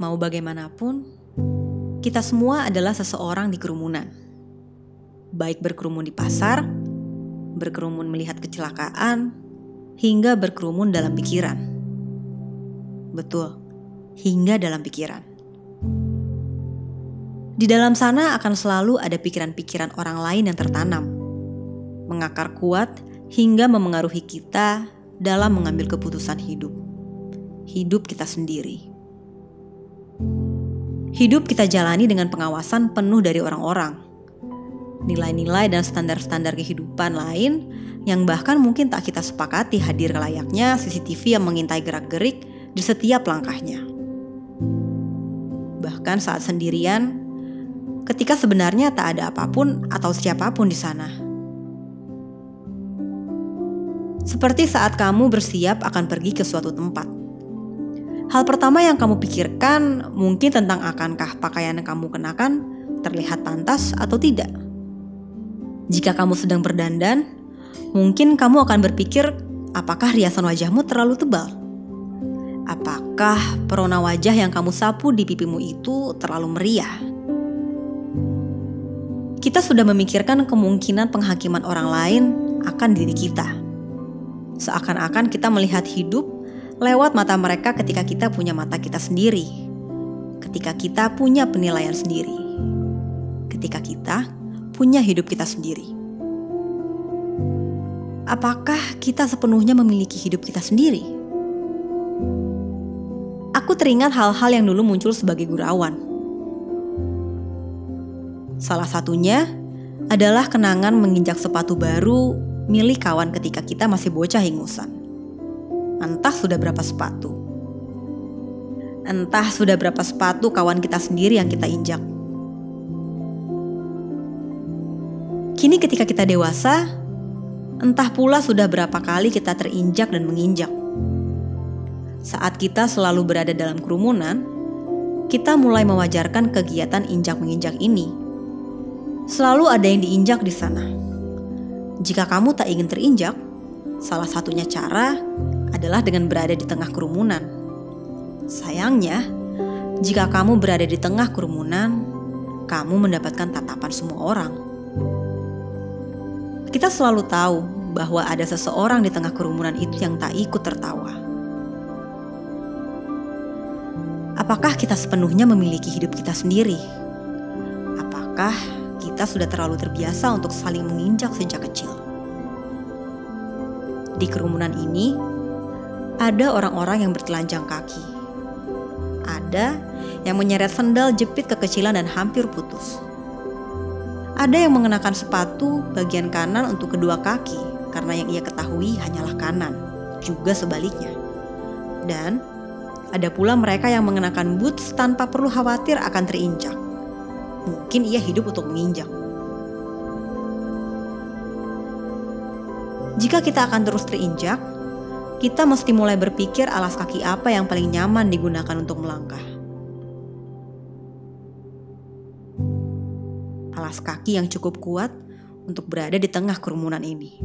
Mau bagaimanapun, kita semua adalah seseorang di kerumunan. Baik berkerumun di pasar, berkerumun melihat kecelakaan, hingga berkerumun dalam pikiran. Betul, hingga dalam pikiran. Di dalam sana akan selalu ada pikiran-pikiran orang lain yang tertanam, mengakar kuat hingga memengaruhi kita dalam mengambil keputusan hidup. Hidup kita sendiri. Hidup kita jalani dengan pengawasan penuh dari orang-orang. Nilai-nilai dan standar-standar kehidupan lain yang bahkan mungkin tak kita sepakati hadir layaknya CCTV yang mengintai gerak-gerik di setiap langkahnya. Bahkan saat sendirian, ketika sebenarnya tak ada apa pun atau siapa pun di sana. Seperti saat kamu bersiap akan pergi ke suatu tempat. Hal pertama yang kamu pikirkan mungkin tentang akankah pakaian yang kamu kenakan terlihat pantas atau tidak. Jika kamu sedang berdandan, mungkin kamu akan berpikir apakah riasan wajahmu terlalu tebal? Apakah perona wajah yang kamu sapu di pipimu itu terlalu meriah? Kita sudah memikirkan kemungkinan penghakiman orang lain akan diri kita. Seakan-akan kita melihat hidup lewat mata mereka ketika kita punya mata kita sendiri. Ketika kita punya penilaian sendiri. Ketika kita punya hidup kita sendiri. Apakah kita sepenuhnya memiliki hidup kita sendiri? aku teringat hal-hal yang dulu muncul sebagai gurauan. Salah satunya adalah kenangan menginjak sepatu baru milik kawan ketika kita masih bocah ingusan. Entah sudah berapa sepatu. Entah sudah berapa sepatu kawan kita sendiri yang kita injak. Kini ketika kita dewasa, entah pula sudah berapa kali kita terinjak dan menginjak. Saat kita selalu berada dalam kerumunan, kita mulai mewajarkan kegiatan injak-menginjak ini. Selalu ada yang diinjak di sana. Jika kamu tak ingin terinjak, salah satunya cara adalah dengan berada di tengah kerumunan. Sayangnya, jika kamu berada di tengah kerumunan, kamu mendapatkan tatapan semua orang. Kita selalu tahu bahwa ada seseorang di tengah kerumunan itu yang tak ikut tertawa. Apakah kita sepenuhnya memiliki hidup kita sendiri? Apakah kita sudah terlalu terbiasa untuk saling menginjak sejak kecil? Di kerumunan ini, ada orang-orang yang bertelanjang kaki. Ada yang menyeret sendal jepit kekecilan dan hampir putus. Ada yang mengenakan sepatu bagian kanan untuk kedua kaki karena yang ia ketahui hanyalah kanan, juga sebaliknya. Dan ada pula mereka yang mengenakan boots tanpa perlu khawatir akan terinjak. Mungkin ia hidup untuk menginjak. Jika kita akan terus terinjak, kita mesti mulai berpikir alas kaki apa yang paling nyaman digunakan untuk melangkah. Alas kaki yang cukup kuat untuk berada di tengah kerumunan ini.